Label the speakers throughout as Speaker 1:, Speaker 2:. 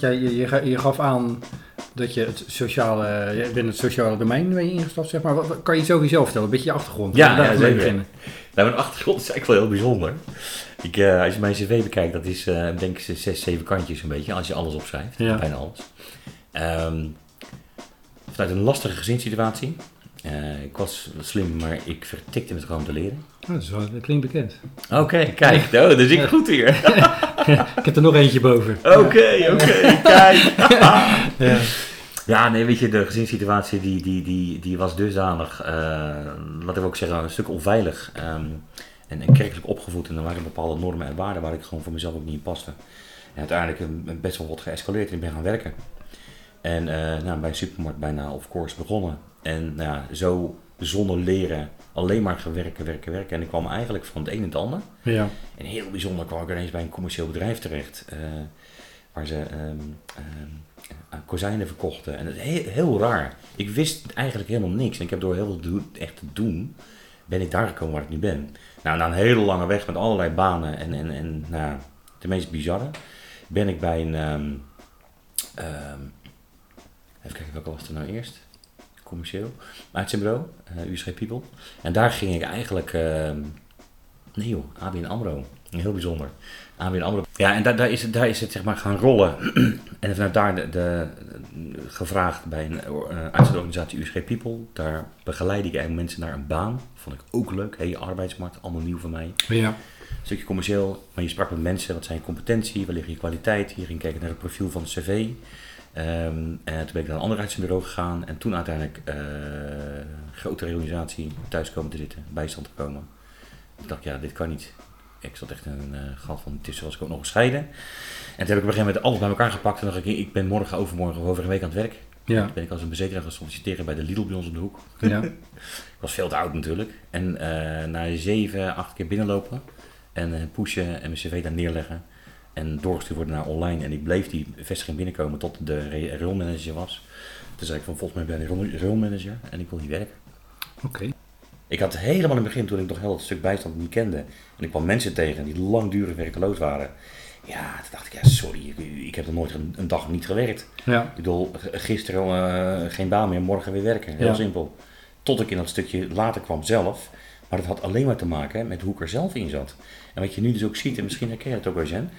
Speaker 1: Want jij, je, je, ga- je gaf aan dat je het sociale, je bent het sociale domein ben je ingestapt, zeg maar. Wat, wat- kan je sowieso vertellen? Een beetje je achtergrond.
Speaker 2: Ja, ja, zeker.
Speaker 1: beginnen.
Speaker 2: Nou, mijn achtergrond is eigenlijk wel heel bijzonder. Ik, eh, als je mijn cv bekijkt, dat is eh, denk ik zes, zeven kantjes een beetje, als je alles opschrijft.
Speaker 1: Ja.
Speaker 2: Bijna alles. Ehm, vanuit een lastige gezinssituatie. Eh, ik was slim, maar ik vertikte het gewoon te leren.
Speaker 1: Oh, dat, wel, dat klinkt bekend.
Speaker 2: Oké, kijk, oh, dat is ik goed hier.
Speaker 1: Ik heb er nog eentje boven.
Speaker 2: Oké, oké, kijk.
Speaker 1: Ja.
Speaker 2: Ja, nee, weet je, de gezinssituatie die, die, die, die was dusdanig, eh laten we ook zeggen, een stuk onveilig. ehm, en, en kerkelijk opgevoed. En er waren bepaalde normen en waarden waar ik gewoon voor mezelf ook niet in paste. En uiteindelijk eh, best wel wat geëscaleerd en ik ben gaan werken. En eh, nou, bij een supermarkt bijna of course begonnen. En nou, ja, zo zonder leren, alleen maar gewerken, werken, werken. En ik kwam eigenlijk van het een en het ander.
Speaker 1: ja.
Speaker 2: En heel bijzonder kwam ik ineens bij een commercieel bedrijf terecht. eh, waar ze ehm, ehm, eh, kozijnen verkochten. En is heel, heel raar. Ik wist eigenlijk helemaal niks. En ik heb door heel veel echt te doen, ben ik daar gekomen waar ik nu ben. Nou, na een hele lange weg met allerlei banen en, en, en nou, de meest bizarre, ben ik bij een... ehm, even kijken, welke was er nou eerst? Commercieel. Uitzendbureau, uh, USG People. En daar ging ik eigenlijk... ehm, Nee joh, ABN AMRO. Heel bijzonder. ABN AMRO. Ja, en daar, daar, is, het, daar is het zeg maar gaan rollen. en vanuit daar de, de, gevraagd bij een uh, uitzendorganisatie USG People. Daar begeleid ik eigenlijk mensen naar een baan. Vond ik ook leuk. Hey, arbeidsmarkt, allemaal nieuw voor mij.
Speaker 1: ja.
Speaker 2: Een stukje commercieel, maar je sprak met mensen. Wat zijn je competentie? Waar liggen je kwaliteit? Je ging kijken naar het profiel van het cv. Ehm, en toen ben ik naar een ander uitzendbureau gegaan. En toen uiteindelijk eh grote reorganisatie thuis komen te zitten. Bijstand te komen. Ik dacht, ja, dit kan niet. Ik zat echt in een uh, gat van, intussen was ik ook nog gescheiden. En toen heb ik op een gegeven moment alles bij elkaar gepakt. En dacht ik, ik ben morgen, overmorgen of over een week aan het werk.
Speaker 1: Ja.
Speaker 2: Toen ben ik als een bezekeraar gaan solliciteren bij de Lidl bij ons op de hoek.
Speaker 1: Ja.
Speaker 2: Ik was veel te oud natuurlijk. En eh na zeven, acht keer binnenlopen en pushen en mijn cv daar neerleggen. En doorgestuurd worden naar online. En ik bleef die vestiging binnenkomen tot de railmanager was. Toen zei ik van, volgens mij ben ik rail- railmanager en ik wil hier werken.
Speaker 1: Oké.
Speaker 2: Ik had helemaal in het begin, toen ik nog heel het stuk bijstand niet kende. En ik kwam mensen tegen die langdurig werkeloos waren. Ja, toen dacht ik, ja sorry, ik, ik heb nog nooit een, een dag niet gewerkt.
Speaker 1: Ja.
Speaker 2: Ik bedoel, gisteren eh, geen baan meer, morgen weer werken. Heel
Speaker 1: Ja.
Speaker 2: simpel. Tot ik in dat stukje later kwam zelf. Maar dat had alleen maar te maken met hoe ik er zelf in zat. En wat je nu dus ook ziet, en misschien herken je het ook wel, Jen.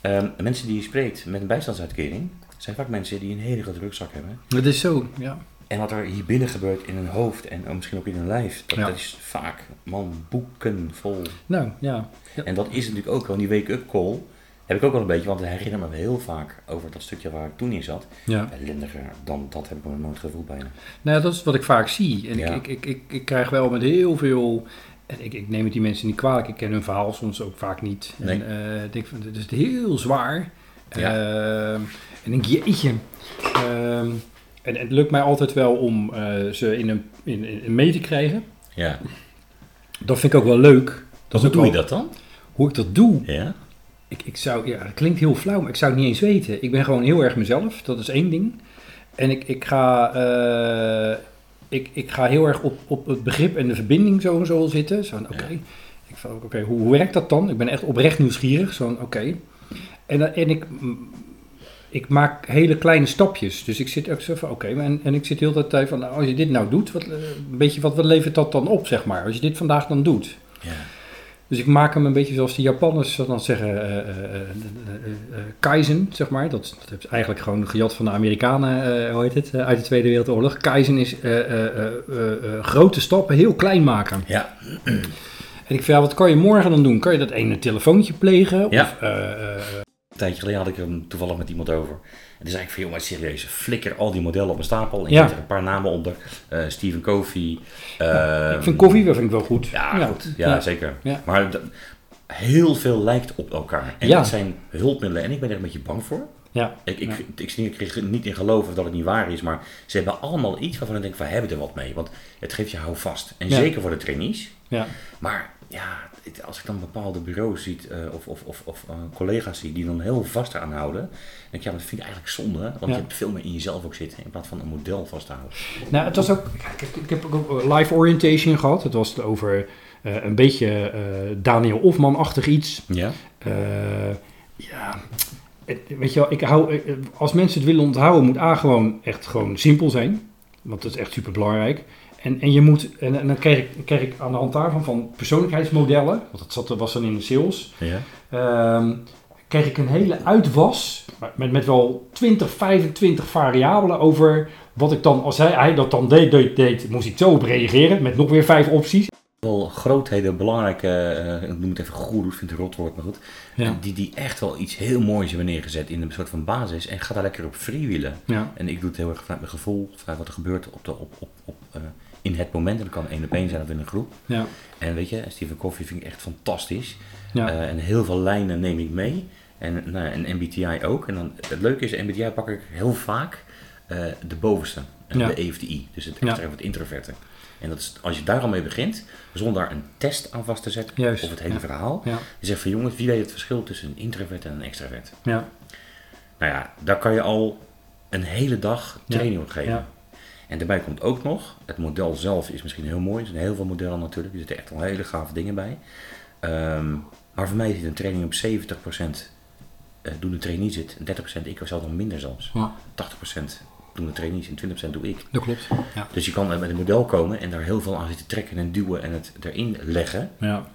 Speaker 2: Ehm, mensen die je spreekt met een bijstandsuitkering, zijn vaak mensen die een hele grote rugzak hebben.
Speaker 1: Dat is zo, ja.
Speaker 2: En wat er hier binnen gebeurt in hun hoofd en oh, misschien ook in hun lijf, dat,
Speaker 1: Ja.
Speaker 2: dat is vaak, man, boeken vol.
Speaker 1: Nou, ja. Ja.
Speaker 2: En dat is natuurlijk ook wel, die wake-up call, heb ik ook wel een beetje, want het herinnert me heel vaak over dat stukje waar ik toen in zat.
Speaker 1: ja.
Speaker 2: Ellendiger dan dat heb ik nog nooit gevoeld bijna.
Speaker 1: Nou, dat is wat ik vaak zie. En
Speaker 2: Ja.
Speaker 1: ik, ik, ik, ik, ik krijg wel met heel veel. En ik, ik neem het die mensen niet kwalijk. Ik ken hun verhaal soms ook vaak niet.
Speaker 2: Nee.
Speaker 1: En eh, ik denk van, dit is heel zwaar.
Speaker 2: Ja.
Speaker 1: Ehm, en ik denk, jeetje. Ehm, en het lukt mij altijd wel om eh, ze in een, in, in mee te krijgen.
Speaker 2: Ja.
Speaker 1: Dat vind ik ook wel leuk. Dat
Speaker 2: Hoe doe je dat dan?
Speaker 1: Hoe ik dat doe.
Speaker 2: Ja.
Speaker 1: Ik, ik zou, ja, dat klinkt heel flauw, maar ik zou het niet eens weten. Ik ben gewoon heel erg mezelf, dat is één ding. En ik, ik, ga, eh, ik, ik ga heel erg op, op het begrip en de verbinding zo en zo zitten. Zo oké, ik van, oké, hoe, hoe werkt dat dan? Ik ben echt oprecht nieuwsgierig. Zo oké. En, en ik, ik maak hele kleine stapjes. Dus ik zit ook zo van, oké, en, en ik zit heel de tijd van, nou, als je dit nou doet, wat, eh, een beetje wat, wat levert dat dan op, zeg maar? Als je dit vandaag dan doet.
Speaker 2: Ja.
Speaker 1: Dus ik maak hem een beetje zoals de Japanners dan zeggen, eh, eh, eh, eh, eh, Kaizen, zeg maar. Dat, dat is eigenlijk gewoon gejat van de Amerikanen, eh, hoe heet het, eh, uit de Tweede Wereldoorlog. Kaizen is eh, eh, eh, eh, eh, grote stappen heel klein maken.
Speaker 2: Ja.
Speaker 1: En ik vraag, wat kan je morgen dan doen? Kan je dat ene telefoontje plegen?
Speaker 2: Ja.
Speaker 1: Of, eh, eh,
Speaker 2: Een tijdje geleden had ik er toevallig met iemand over. En toen zei ik van, joh, maar serieus, flikker al die modellen op een stapel. En
Speaker 1: Ja.
Speaker 2: zet er een paar namen onder. Eh Stephen Covey. eh,
Speaker 1: ik vind koffie, dat vind ik wel goed.
Speaker 2: Ja, goed. Ja, zeker.
Speaker 1: Ja.
Speaker 2: Maar heel veel lijkt op elkaar. En
Speaker 1: Ja.
Speaker 2: dat zijn hulpmiddelen. En ik ben er een beetje bang voor.
Speaker 1: Ja.
Speaker 2: Ik, ik,
Speaker 1: Ja.
Speaker 2: ik, zie- ik kreeg er niet in geloven dat het niet waar is. Maar ze hebben allemaal iets waarvan ik denk, we hebben er wat mee. Want het geeft je houvast. En
Speaker 1: Ja.
Speaker 2: zeker voor de trainees.
Speaker 1: Ja.
Speaker 2: Maar ja, als ik dan bepaalde bureaus ziet eh, of, of, of, of eh, collega's zie die dan heel vast eraan houden, dan denk ik, ja, dat vind ik eigenlijk zonde. Want
Speaker 1: Ja.
Speaker 2: je hebt veel meer in jezelf ook zitten in plaats van een model vasthouden.
Speaker 1: Nou, het was ook. Ik heb, ik heb ook een live orientation gehad. Het was over eh, een beetje eh, Daniel Hofman-achtig iets.
Speaker 2: Ja?
Speaker 1: Eh, ja, het- weet je wel, ik hou, eh, als mensen het willen onthouden, moet A gewoon echt gewoon simpel zijn. Want dat is echt super belangrijk. En, en je moet, en, en dan kreeg ik, kreeg ik aan de hand daarvan van persoonlijkheidsmodellen, want dat zat, was dan in de sales.
Speaker 2: Ja.
Speaker 1: Ehm, kreeg ik een hele uitwas met, met wel 20, 25 variabelen over wat ik dan, als hij, hij dat dan deed, deed, deed, moest ik zo op reageren met nog weer vijf opties.
Speaker 2: Wel grootheden, belangrijke, eh, ik noem het even goeroes, vind ik een rotwoord, maar goed.
Speaker 1: Ja.
Speaker 2: Die, die echt wel iets heel moois hebben neergezet in een soort van basis en ga daar lekker op freewheelen.
Speaker 1: Ja,
Speaker 2: En ik doe het heel erg vanuit mijn gevoel, vanuit wat er gebeurt op de, op, op, op, eh, in het moment. En dat kan één op één zijn of in een groep.
Speaker 1: ja,
Speaker 2: En weet je, Stephen Coffee vind ik echt fantastisch.
Speaker 1: ja.
Speaker 2: Eh, en heel veel lijnen neem ik mee. En, nou, en MBTI ook. En dan, het leuke is, MBTI pak ik heel vaak eh, de bovenste.
Speaker 1: Ja.
Speaker 2: De EFTI. Dus het extra wat introverte. En dat is, als je daar al mee begint, zonder daar een test aan vast te zetten,
Speaker 1: Juist,
Speaker 2: of het hele verhaal.
Speaker 1: ja,
Speaker 2: Je zegt van jongens, wie weet het verschil tussen een introvert en een extravert?
Speaker 1: ja,
Speaker 2: Nou ja, daar kan je al een hele dag training op geven. En daarbij komt ook nog, het model zelf is misschien heel mooi. Er zijn heel veel modellen natuurlijk, er zitten echt wel hele gave dingen bij. Ehm, maar voor mij zit een training op 70% eh, doen de trainees zit, en 30% ik zelf nog minder zelfs.
Speaker 1: Ja,
Speaker 2: 80% doen de trainees en 20% doe ik.
Speaker 1: dat klopt. Ja,
Speaker 2: Dus je kan met een model komen en daar heel veel aan zitten trekken en duwen en het erin leggen.
Speaker 1: ja.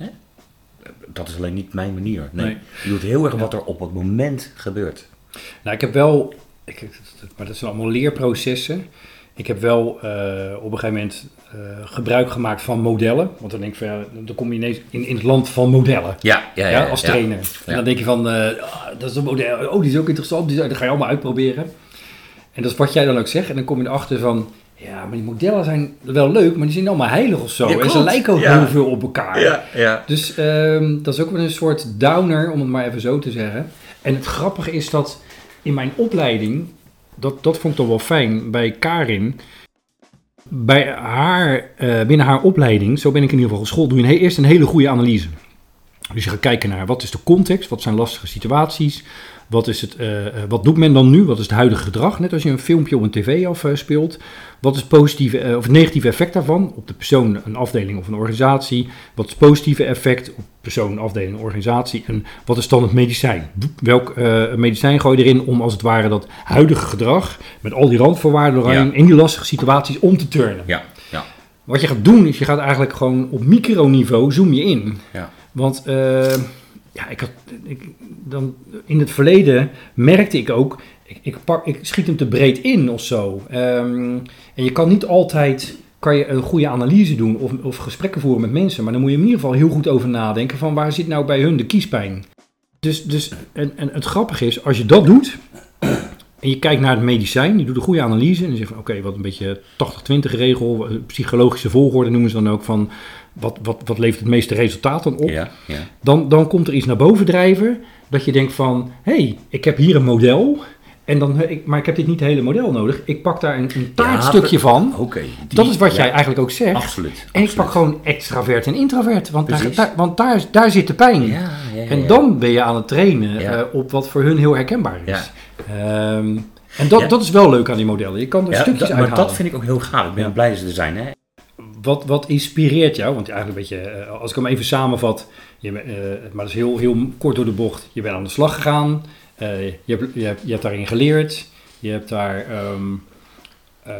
Speaker 2: Dat is alleen niet mijn manier. Nee.
Speaker 1: Nee.
Speaker 2: Je doet heel erg wat er op het moment gebeurt.
Speaker 1: Nou, ik heb wel, ik, maar dat zijn allemaal leerprocessen. Ik heb wel eh, op een gegeven moment eh, gebruik gemaakt van modellen. Want dan denk ik van, ja, dan kom je ineens in, in het land van modellen.
Speaker 2: Ja, ja,
Speaker 1: Ja, als trainer. En
Speaker 2: Ja.
Speaker 1: dan denk je van, eh, ah, dat is een model. Oh, die is ook interessant. Die, dat ga je allemaal uitproberen. En dat is wat jij dan ook zegt. En dan kom je erachter van, ja, maar die modellen zijn wel leuk, maar die zijn allemaal heilig of zo.
Speaker 2: Ja,
Speaker 1: en ze lijken ook
Speaker 2: Ja.
Speaker 1: heel veel op elkaar.
Speaker 2: Ja, ja.
Speaker 1: Dus ehm, dat is ook wel een soort downer, om het maar even zo te zeggen. En het grappige is dat in mijn opleiding, dat, dat vond ik toch wel fijn bij Karin. Bij haar, eh, binnen haar opleiding, zo ben ik in ieder geval geschoold, doe je eerst een hele goede analyse. Dus je gaat kijken naar wat is de context, wat zijn lastige situaties, wat, is het, eh, eh, wat doet men dan nu, wat is het huidige gedrag, net als je een filmpje op een tv afspeelt. Wat is het positieve eh, of het negatieve effect daarvan op de persoon, een afdeling of een organisatie? Wat is het positieve effect op persoon, afdeling, organisatie? En wat is dan het medicijn? Welk medicijn gooi je erin om als het ware dat huidige gedrag met al die randvoorwaarden erin
Speaker 2: Ja.
Speaker 1: in die lastige situaties om te turnen?
Speaker 2: Ja, ja.
Speaker 1: Wat je gaat doen is je gaat eigenlijk gewoon op microniveau zoom je in.
Speaker 2: Ja.
Speaker 1: Want ja, ik had, ik, dan, in het verleden merkte ik ook, ik, ik, pak, ik schiet hem te breed in of zo. Ehm, en je kan niet altijd kan je een goede analyse doen of, of gesprekken voeren met mensen. Maar dan moet je in ieder geval heel goed over nadenken van waar zit nou bij hun de kiespijn. Dus, dus en, en het grappige is, als je dat doet en je kijkt naar het medicijn, je doet een goede analyse en je zegt van oké, wat een beetje 80-20 regel, psychologische volgorde noemen ze dan ook van wat, wat, wat levert het meeste resultaat dan op?
Speaker 2: Ja, ja.
Speaker 1: dan, dan komt er iets naar boven drijven dat je denkt van, hé, hey, ik heb hier een model, en dan, maar ik heb dit niet het hele model nodig. Ik pak daar een, een taartstukje
Speaker 2: Ja,
Speaker 1: van.
Speaker 2: Oké.
Speaker 1: Dat is wat jij eigenlijk ook zegt.
Speaker 2: Absoluut.
Speaker 1: En ik pak gewoon extravert en introvert, want, daar,
Speaker 2: Precies.
Speaker 1: daar- want daar, daar zit de pijn.
Speaker 2: Ja, ja, ja,
Speaker 1: En dan ben je aan het trainen eh, op wat voor hun heel herkenbaar is.
Speaker 2: Ja.
Speaker 1: Ehm, en dat, dat is wel leuk aan die modellen. Je kan er stukjes
Speaker 2: dat- maar
Speaker 1: uithalen.
Speaker 2: dat vind ik ook heel gaaf. Ik ben blij dat ze er zijn. Hè?
Speaker 1: Wat, wat inspireert jou? Want eigenlijk een beetje, eh, als ik hem even samenvat, je, eh, maar dat is heel, heel kort door de bocht. Je bent aan de slag gegaan, eh, je, hebt, je, hebt, je hebt daarin geleerd, je hebt daar, ehm, eh,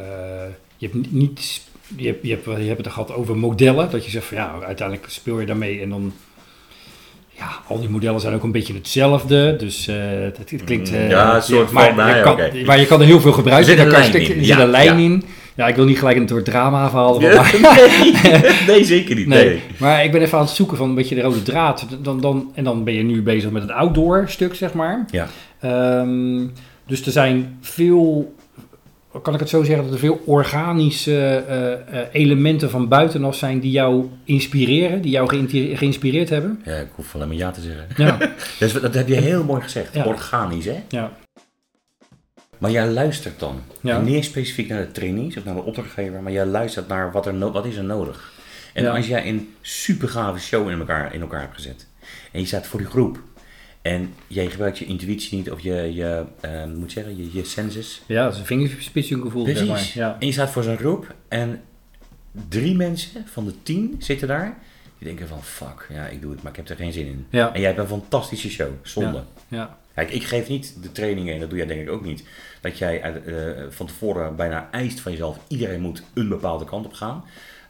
Speaker 1: je hebt niet, je hebt, je, hebt, je hebt het gehad over modellen, dat je zegt van ja, uiteindelijk speel je daarmee en dan, ja, al die modellen zijn ook een beetje hetzelfde, dus het, het klinkt... eh,
Speaker 2: Ja, een soort
Speaker 1: maar,
Speaker 2: van, nou
Speaker 1: je
Speaker 2: ja,
Speaker 1: kan,
Speaker 2: oké.
Speaker 1: maar je kan er heel veel gebruiken.
Speaker 2: Er zit een
Speaker 1: Daar kan
Speaker 2: lijn in.
Speaker 1: Er zit
Speaker 2: Ja,
Speaker 1: een lijn
Speaker 2: ja.
Speaker 1: in. Ja, ik wil niet gelijk een soort drama verhalen.
Speaker 2: Nee, nee, zeker niet. Nee.
Speaker 1: Nee, maar ik ben even aan het zoeken van een beetje de rode draad. Dan, dan, en dan ben je nu bezig met het outdoor stuk, zeg maar.
Speaker 2: Ja.
Speaker 1: Ehm, dus er zijn veel, kan ik het zo zeggen, dat er veel organische eh, eh, elementen van buitenaf zijn die jou inspireren, die jou geïnti- geïnspireerd hebben.
Speaker 2: Ja, ik hoef alleen maar ja te zeggen.
Speaker 1: Ja,
Speaker 2: Dus dat heb je heel mooi gezegd.
Speaker 1: Ja.
Speaker 2: Organisch, hè?
Speaker 1: ja,
Speaker 2: Maar jij luistert dan.
Speaker 1: Ja.
Speaker 2: En niet eens specifiek naar de trainees of naar de opdrachtgever, maar jij luistert naar wat, er no- wat is er nodig. En
Speaker 1: Ja.
Speaker 2: als jij een super gave show in elkaar, in elkaar hebt gezet en je staat voor die groep en jij gebruikt je intuïtie niet of je, je eh, moet zeggen, je, je senses.
Speaker 1: ja, dat is een vingerspitsengevoel, zeg maar.
Speaker 2: Precies.
Speaker 1: Ja.
Speaker 2: En je staat voor zo'n groep en drie mensen van de tien zitten daar. Die denken van fuck, ja ik doe het, maar ik heb er geen zin in.
Speaker 1: Ja.
Speaker 2: En jij hebt een fantastische show, zonde.
Speaker 1: Ja.
Speaker 2: Kijk, ik geef niet de trainingen, en dat doe jij denk ik ook niet, dat jij eh, van tevoren bijna eist van jezelf, iedereen moet een bepaalde kant op gaan.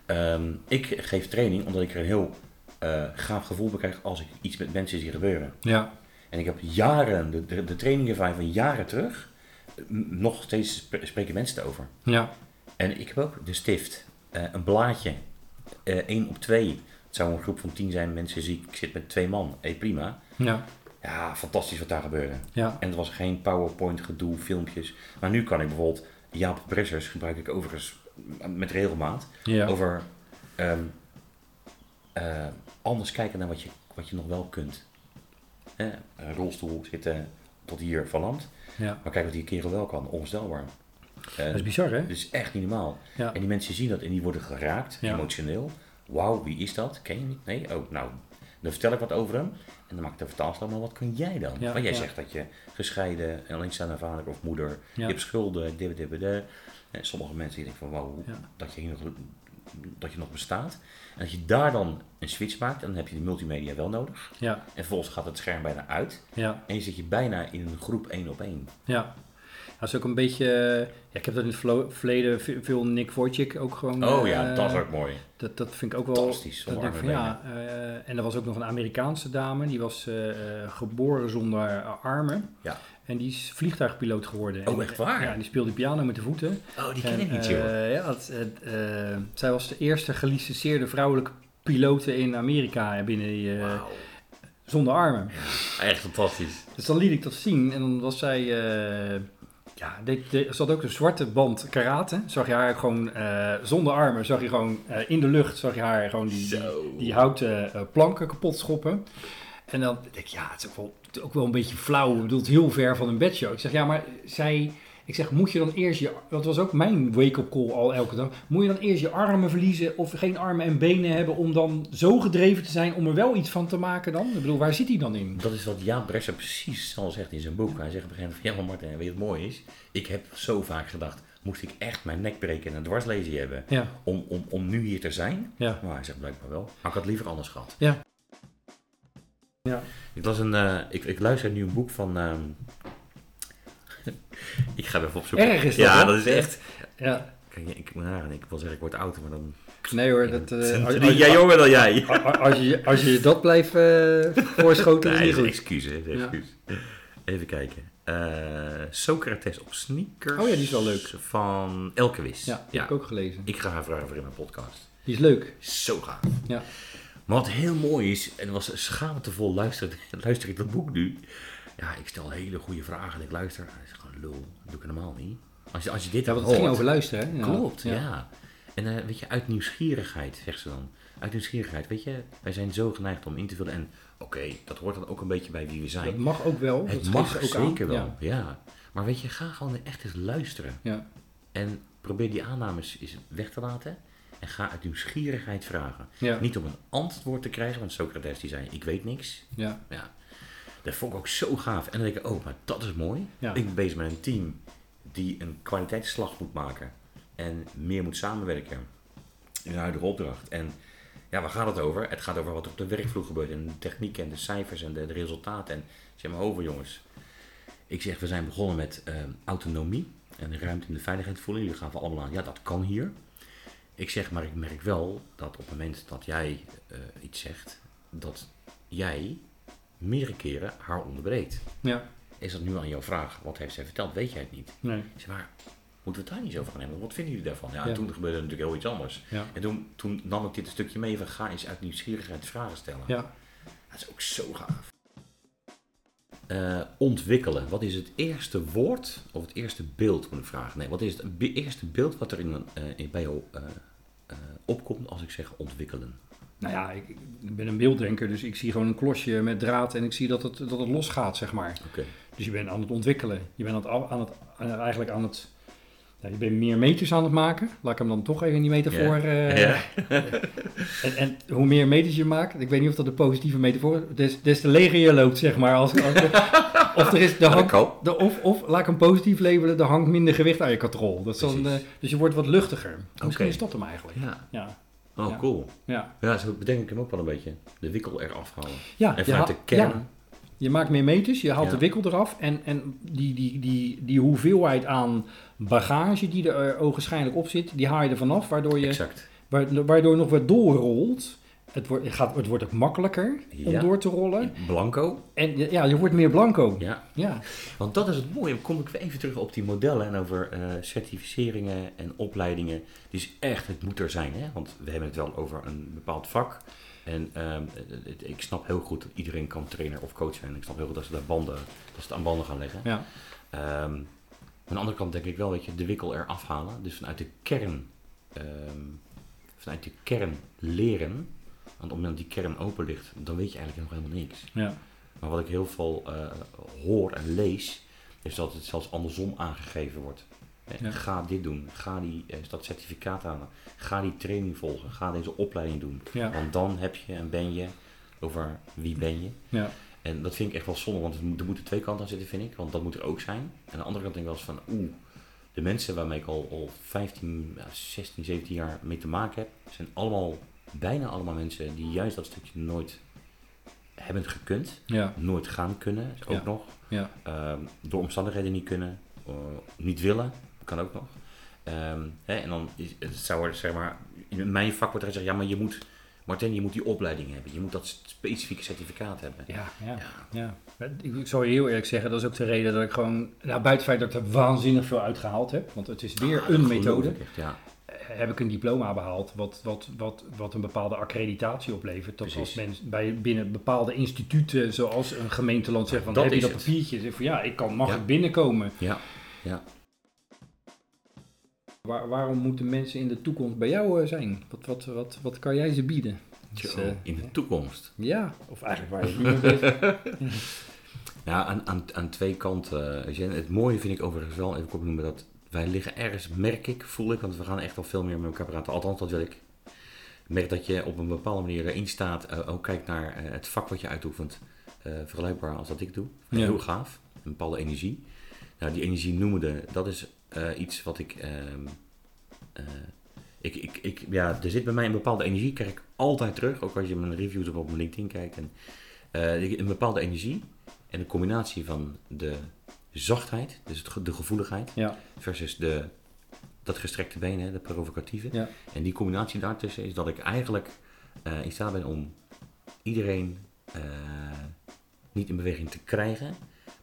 Speaker 2: Ehm, ik geef training omdat ik er een heel eh, gaaf gevoel bij krijg als ik iets met mensen zie gebeuren.
Speaker 1: Ja.
Speaker 2: En ik heb jaren, de, de, de trainingen van van jaren terug, nog steeds sp- spreken mensen het over.
Speaker 1: Ja.
Speaker 2: En ik heb ook de stift, eh, een blaadje, één op twee. Het zou een groep van tien zijn, mensen zie ik, ik zit met twee man, hey, prima.
Speaker 1: Ja.
Speaker 2: Ja, fantastisch wat daar gebeurde.
Speaker 1: Ja.
Speaker 2: En het was geen PowerPoint gedoe, filmpjes. Maar nu kan ik bijvoorbeeld, Jaap Bressers gebruik ik overigens met regelmaat,
Speaker 1: Ja.
Speaker 2: over ehm, eh, anders kijken naar wat je, wat je nog wel kunt. Een rolstoel zitten tot hier verlamd,
Speaker 1: Ja.
Speaker 2: maar kijk wat die kerel wel kan, onvoorstelbaar. Eh,
Speaker 1: Dat is bizar, hè?
Speaker 2: dat is echt niet normaal.
Speaker 1: Ja.
Speaker 2: En die mensen zien dat en die worden geraakt, emotioneel. Wauw, wie is dat? Ken je niet? Nee? Oh, nou, dan vertel ik wat over hem. En dan maak ik de vertaalslag, maar wat kun jij dan?
Speaker 1: Ja,
Speaker 2: Want jij
Speaker 1: ja.
Speaker 2: zegt dat je gescheiden, en alleenstaande vader of moeder,
Speaker 1: Ja.
Speaker 2: je hebt schulden, dit, dit, dit. En sommige mensen die denken van, wauw, dat, je hier nog, dat je nog bestaat. En dat je daar dan een switch maakt, en dan heb je de multimedia wel nodig.
Speaker 1: Ja.
Speaker 2: En vervolgens gaat het scherm bijna uit.
Speaker 1: Ja.
Speaker 2: En je zit je bijna in een groep één op één.
Speaker 1: Ja. Dat is ook een beetje... eh, Ja, ik heb dat in het verleden ve- veel Nick Wojcik ook gewoon...
Speaker 2: Oh ja,
Speaker 1: eh,
Speaker 2: dat is ook mooi.
Speaker 1: Dat, dat vind ik ook wel...
Speaker 2: Fantastisch,
Speaker 1: Dat denk van, ja, eh, en er was ook nog een Amerikaanse dame. Die was geboren zonder armen.
Speaker 2: Ja.
Speaker 1: En die is vliegtuigpiloot geworden.
Speaker 2: Oh, echt waar?
Speaker 1: Ja, en die speelde piano met de voeten.
Speaker 2: Oh, die
Speaker 1: En,
Speaker 2: ken ik niet, joh.
Speaker 1: ja, zij was de eerste gelicenseerde vrouwelijke pilote in Amerika binnen die, zonder armen.
Speaker 2: Echt fantastisch.
Speaker 1: Dus dan liet ik dat zien en dan was zij, ja, deed- ze had ook een zwarte band karate. Zag je haar gewoon eh, zonder armen, zag je gewoon eh, in de lucht, zag je haar gewoon die, die, houten eh, planken kapot schoppen. En dan denk ik, ja, het is ook wel, ook wel een beetje flauw. Ik bedoel, heel ver van een bedshow. Ik zeg, ja, maar zij... Ik zeg, moet je dan eerst je... Dat was ook mijn wake-up call al elke dag. Moet je dan eerst je armen verliezen of geen armen en benen hebben... om dan zo gedreven te zijn om er wel iets van te maken dan? Ik bedoel, waar zit hij dan in?
Speaker 2: Dat is wat Jaap Bresser precies al zegt in zijn boek. Hij zegt op een gegeven moment van, ja maar Martin, weet je wat mooi is? Ik heb zo vaak gedacht, moest ik echt mijn nek breken en een dwarslesie hebben
Speaker 1: Ja,
Speaker 2: om, om, om nu hier te zijn?
Speaker 1: ja,
Speaker 2: Maar hij zegt blijkbaar wel. Maar ik had liever anders gehad.
Speaker 1: ja. Ja,
Speaker 2: Ik, las een, eh, ik, ik luister nu een boek van... ehm, ik ga even opzoeken.
Speaker 1: Erg is dat,
Speaker 2: Ja,
Speaker 1: hè?
Speaker 2: dat is echt...
Speaker 1: ja.
Speaker 2: Kijk, ik moet nagaan. Ik wil zeggen, ik word ouder, maar dan...
Speaker 1: Nee hoor, dat, eh, als,
Speaker 2: Als,
Speaker 1: als,
Speaker 2: jij jonger dan jij.
Speaker 1: als, als je, als je dat blijft eh voorschoten, is
Speaker 2: Nee,
Speaker 1: niet
Speaker 2: is
Speaker 1: goed.
Speaker 2: excuus, hè.
Speaker 1: Ja.
Speaker 2: Excuus. Even kijken. Eh, Socrates op sneakers.
Speaker 1: Oh ja, die is wel leuk.
Speaker 2: Van Elkewis.
Speaker 1: Ja, die heb ik ook gelezen.
Speaker 2: Ik ga haar vragen voor in mijn podcast.
Speaker 1: Die is leuk.
Speaker 2: Zo gaaf.
Speaker 1: Ja.
Speaker 2: Maar wat heel mooi is, en was schaamtevol luister, luister ik dat boek nu. Ja, ik stel hele goede vragen en ik luister. Hij is gewoon lul. Dat doe ik helemaal niet. Als je, als je dit
Speaker 1: Ja,
Speaker 2: hoort,
Speaker 1: het ging over luisteren, hè? Ja.
Speaker 2: Klopt, ja. En eh, weet je, uit nieuwsgierigheid, zegt ze dan. Uit nieuwsgierigheid, weet je, wij zijn zo geneigd om in te vullen. En oké, dat hoort dan ook een beetje bij wie we
Speaker 1: Dat
Speaker 2: zijn.
Speaker 1: mag ook wel.
Speaker 2: Het
Speaker 1: dat
Speaker 2: mag
Speaker 1: ook
Speaker 2: zeker
Speaker 1: aan.
Speaker 2: wel, ja. Maar weet je, ga gewoon echt eens luisteren.
Speaker 1: Ja.
Speaker 2: En probeer die aannames eens weg te laten. En ga uit nieuwsgierigheid vragen.
Speaker 1: Ja.
Speaker 2: Niet om een antwoord te krijgen, want Socrates die zei, ik weet niks.
Speaker 1: Ja.
Speaker 2: Ja, dat vond ik ook zo gaaf. En dan denk ik, oh, maar dat is mooi.
Speaker 1: Ja.
Speaker 2: Ik ben bezig met een team die een kwaliteitsslag moet maken. En meer moet samenwerken in de huidige opdracht. En ja, waar gaat het over? Het gaat over wat er op de werkvloer gebeurt. En de techniek en de cijfers en de, de resultaten. En zeg maar over jongens. Ik zeg, we zijn begonnen met eh, autonomie. En de ruimte in de veiligheid voelen. Jullie gaan we allemaal aan, ja dat kan hier. Ik zeg, maar ik merk wel dat op het moment dat jij eh, iets zegt, dat jij meerdere keren haar onderbreekt.
Speaker 1: Ja.
Speaker 2: Is dat nu aan jouw vraag? Wat heeft zij verteld? Weet jij het niet?
Speaker 1: Nee.
Speaker 2: Ik zeg, maar moeten we het daar niet over gaan hebben? Wat vinden jullie daarvan? Ja,
Speaker 1: Ja.
Speaker 2: en toen gebeurde natuurlijk heel iets anders.
Speaker 1: Ja.
Speaker 2: En toen, toen nam ik dit een stukje mee van ga eens uit nieuwsgierigheid vragen stellen.
Speaker 1: Ja.
Speaker 2: Dat is ook zo gaaf. Eh, ontwikkelen. Wat is het eerste woord of het eerste beeld, moet ik vragen? Nee, wat is het eerste beeld wat er in, eh, in bij jou eh, opkomt als ik zeg ontwikkelen?
Speaker 1: Nou ja, ik, ik ben een beelddenker, dus ik zie gewoon een klosje met draad en ik zie dat het, dat het losgaat, zeg maar.
Speaker 2: Oké.
Speaker 1: Dus je bent aan het ontwikkelen. Je bent aan het, aan het, aan- eigenlijk aan het... Ja, je bent meer meters aan het maken. Laat ik hem dan toch even in die metafoor... eh,
Speaker 2: Ja.
Speaker 1: En, en hoe meer meters je maakt, ik weet niet of dat een positieve metafoor is, des, des te leger je loopt, zeg maar. Als, als, of er is, de de, of, of, laat ik hem positief labelen, er hangt minder gewicht aan je katrol. Dat is dan, eh, dus je wordt wat luchtiger. Misschien
Speaker 2: Oké.
Speaker 1: is dat hem eigenlijk.
Speaker 2: Ja.
Speaker 1: Ja,
Speaker 2: Oh,
Speaker 1: Ja.
Speaker 2: cool.
Speaker 1: ja.
Speaker 2: Ja, zo bedenk ik hem ook wel een beetje. De wikkel eraf halen.
Speaker 1: ja
Speaker 2: En vanuit de kern
Speaker 1: ja, Je maakt meer meters, je haalt
Speaker 2: Ja.
Speaker 1: de wikkel eraf. En, en die, die, die, die hoeveelheid aan bagage die er ogenschijnlijk op zit, die haal je er vanaf. Waardoor je,
Speaker 2: Exact.
Speaker 1: wa- waardoor nog wat doorrolt. Het wordt, het gaat, het wordt ook makkelijker om
Speaker 2: Ja.
Speaker 1: door te rollen.
Speaker 2: Blanco.
Speaker 1: En ja, je wordt meer blanco.
Speaker 2: Ja.
Speaker 1: Ja,
Speaker 2: Want dat is het mooie. Dan kom ik weer even terug op die modellen en over eh, certificeringen en opleidingen. Die is echt, het moet er zijn. Hè? Want we hebben het wel over een bepaald vak. En ehm, ik snap heel goed dat iedereen kan trainer of coach zijn. Ik snap heel goed dat ze daar banden, dat ze het aan banden gaan leggen.
Speaker 1: ja,
Speaker 2: Ehm, aan de andere kant denk ik wel dat je de wikkel eraf halen. Dus vanuit de kern, ehm, vanuit de kern leren. Want op het moment dat die kern open ligt, dan weet je eigenlijk nog helemaal niks.
Speaker 1: ja,
Speaker 2: Maar wat ik heel veel eh, hoor en lees, is dat het zelfs andersom aangegeven wordt. Eh,
Speaker 1: Ja.
Speaker 2: Ga dit doen, ga die, eh, dat certificaat halen, ga die training volgen, ga deze opleiding doen.
Speaker 1: ja,
Speaker 2: Want dan heb je en ben je over wie ben je.
Speaker 1: ja,
Speaker 2: En dat vind ik echt wel zonde, want er moeten twee kanten aan zitten, vind ik. Want dat moet er ook zijn. En aan de andere kant denk ik wel eens van, oeh, de mensen waarmee ik al, al 15, ja, 16, 17 jaar mee te maken heb, zijn allemaal, bijna allemaal mensen die juist dat stukje nooit hebben gekund.
Speaker 1: ja,
Speaker 2: Nooit gaan kunnen, ook
Speaker 1: Ja.
Speaker 2: nog.
Speaker 1: ja,
Speaker 2: Ehm, door omstandigheden niet kunnen, eh, niet willen, kan ook nog. Ehm, hè, en dan is, het zou er, zeg maar, in mijn vak wordt er gezegd, ja, maar je moet, Martin, je moet die opleiding hebben. Je moet dat specifieke certificaat hebben.
Speaker 1: ja, ja.
Speaker 2: Ja.
Speaker 1: Ja, ik, zal je heel eerlijk zeggen, dat is ook de reden dat ik gewoon, nou, buiten het feit dat ik er waanzinnig veel uitgehaald heb, want het is weer
Speaker 2: Ah,
Speaker 1: een methode,
Speaker 2: echt, ja.
Speaker 1: Heb ik een diploma behaald wat, wat, wat, wat een bepaalde accreditatie oplevert. Dat als mensen bij, binnen bepaalde instituten, zoals een gemeenteland zegt van,
Speaker 2: Dat
Speaker 1: heb je
Speaker 2: is
Speaker 1: dat
Speaker 2: het.
Speaker 1: papiertje? Zeg van, ja, ik kan, mag
Speaker 2: Ja.
Speaker 1: ik binnenkomen.
Speaker 2: Ja, ja.
Speaker 1: Waar, waarom moeten mensen in de toekomst bij jou eh, zijn? Wat, wat, wat, wat kan jij ze bieden? Dus, eh,
Speaker 2: in de toekomst.
Speaker 1: ja, of eigenlijk waar je nu bezig
Speaker 2: Ja, aan, aan, aan twee kanten. eh. Het mooie vind ik overigens wel, even kort noemen, dat wij liggen ergens, merk ik, voel ik, want we gaan echt al veel meer met elkaar praten. Althans, dat wil ik. Ik merk dat je op een bepaalde manier erin staat, eh, ook kijkt naar eh, het vak wat je uitoefent. eh, vergelijkbaar als dat ik doe.
Speaker 1: Ja.
Speaker 2: Heel gaaf. Een bepaalde energie. Nou, die energie noemende, dat is iets wat ik, ehm, eh, ik, ik, ik... Ja, er zit bij mij een bepaalde energie, krijg ik altijd terug. Ook als je mijn reviews op mijn LinkedIn kijkt. En, een bepaalde energie. En een combinatie van de zachtheid, dus het de gevoeligheid,
Speaker 1: Ja,
Speaker 2: versus de, dat gestrekte been, hè, de provocatieve.
Speaker 1: ja,
Speaker 2: En die combinatie daartussen is dat ik eigenlijk eh, in staat ben om iedereen eh, niet in beweging te krijgen.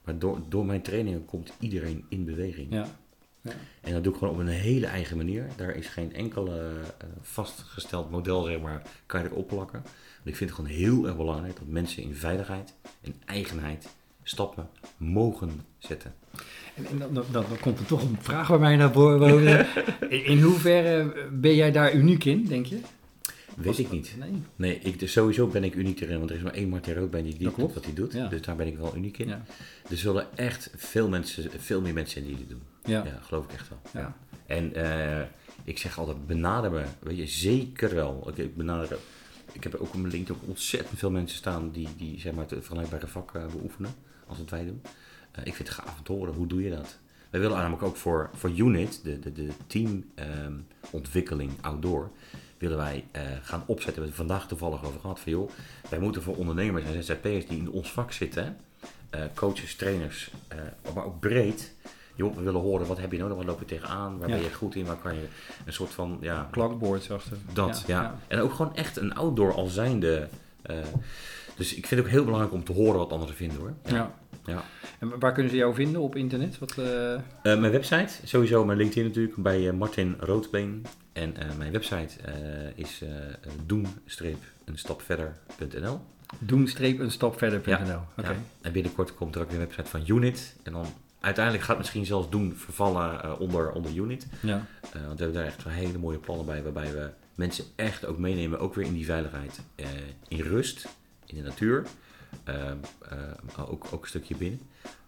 Speaker 2: Maar door, door mijn trainingen komt iedereen in beweging.
Speaker 1: ja.
Speaker 2: En dat doe ik gewoon op een hele eigen manier. Daar is geen enkele eh, vastgesteld model, zeg maar, kan je erop plakken. Want ik vind het gewoon heel erg belangrijk dat mensen in veiligheid en eigenheid stappen mogen zetten.
Speaker 1: En, en dan, dan, dan komt er toch een vraag bij mij naar boven. in, in hoeverre ben jij daar uniek in, denk je?
Speaker 2: Weet ik niet.
Speaker 1: Nee.
Speaker 2: Nee, ik, dus sowieso ben ik uniek erin, want er is maar één Martin Roodbeen die
Speaker 1: Dat
Speaker 2: dit
Speaker 1: klopt.
Speaker 2: doet wat hij doet.
Speaker 1: Ja.
Speaker 2: Dus daar ben ik wel uniek in.
Speaker 1: Ja.
Speaker 2: Er zullen echt veel mensen, veel meer mensen zijn die dit doen.
Speaker 1: Ja.
Speaker 2: Ja, geloof ik echt wel.
Speaker 1: Ja.
Speaker 2: En eh, ik zeg altijd, benader me. Weet je, zeker wel. Ik, ik benader... Ik heb ook op mijn LinkedIn ontzettend veel mensen staan die, die zeg maar, het vergelijkbare vak eh, beoefenen, als wat wij doen. Eh, ik vind het gaaf om te horen, hoe doe je dat? Wij willen namelijk ook voor, voor Unit, de, de, de teamontwikkeling outdoor, willen wij eh, gaan opzetten. We hebben het vandaag toevallig over gehad van joh, wij moeten voor ondernemers en ZZP'ers die in ons vak zitten, eh, coaches, trainers, maar ook breed, joh, we willen horen wat heb je nodig, waar loop je tegenaan, waar
Speaker 1: Ja.
Speaker 2: ben je goed in, waar kan je een soort van, ja,
Speaker 1: Klankbord achter.
Speaker 2: dat, ja. En ook gewoon echt een outdoor al zijnde. Dus ik vind het ook heel belangrijk om te horen wat anderen vinden hoor.
Speaker 1: Ja.
Speaker 2: Ja.
Speaker 1: En waar kunnen ze jou vinden op internet? Wat, eh,
Speaker 2: Eh, mijn website, sowieso mijn LinkedIn natuurlijk, bij eh, Martin Roodbeen. En eh, mijn website eh, is eh doen-een-stap-verder.nl.
Speaker 1: doen-een stap verder.nl.
Speaker 2: Ja. En binnenkort komt er ook weer een website van Unit. En dan uiteindelijk gaat het misschien zelfs doen vervallen eh, onder, onder Unit.
Speaker 1: Ja.
Speaker 2: Eh, want we hebben daar echt wel hele mooie plannen bij, waarbij we mensen echt ook meenemen, ook weer in die veiligheid. Eh, in rust, in de natuur, Ehm, eh, maar ook, ook een stukje binnen.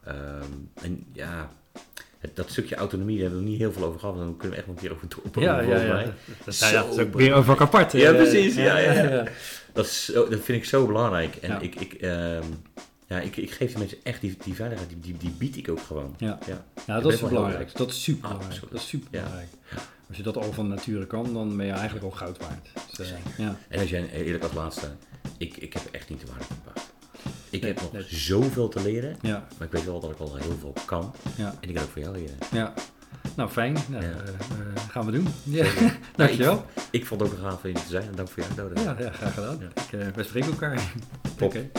Speaker 2: Ehm, en ja, dat stukje autonomie, daar hebben we niet heel veel over gehad, dan kunnen we echt nog een keer over doorpraten.
Speaker 1: Ja, ja,
Speaker 2: volgens
Speaker 1: ja.
Speaker 2: mij.
Speaker 1: Dat, dat, ja, is ook
Speaker 2: belangrijk.
Speaker 1: weer over apart.
Speaker 2: Ja,
Speaker 1: eh,
Speaker 2: precies, ja, ja, ja. Dat, is dat vind ik zo belangrijk. En
Speaker 1: Ja.
Speaker 2: ik, ik, ehm, ja, ik, ik geef de mensen echt die, die veiligheid, die, die, die bied ik ook gewoon.
Speaker 1: Ja.
Speaker 2: Ja.
Speaker 1: Ja, dat is
Speaker 2: wel
Speaker 1: belangrijk. Dat is super belangrijk.
Speaker 2: Absoluut.
Speaker 1: Dat is super belangrijk.
Speaker 2: Ja.
Speaker 1: Als je dat al van nature kan, dan ben je eigenlijk al goud waard. Dus, eh, ja.
Speaker 2: En als jij eerlijk als laatste, ik, ik heb echt niet de waarde van paard. Ik
Speaker 1: Nee,
Speaker 2: heb nog
Speaker 1: nee.
Speaker 2: zoveel te leren,
Speaker 1: Ja,
Speaker 2: maar ik weet wel dat ik al heel veel kan.
Speaker 1: ja,
Speaker 2: En ik kan ook voor jou leren.
Speaker 1: ja. Nou, fijn. Nou,
Speaker 2: Ja.
Speaker 1: eh, eh, gaan we doen. Ja. Dankjewel.
Speaker 2: Ik vond het ook een gaaf om te zijn en dank voor jou, Dodo.
Speaker 1: Ja, ja, graag gedaan.
Speaker 2: Ja.
Speaker 1: Ik, eh, we spreken elkaar. Oké.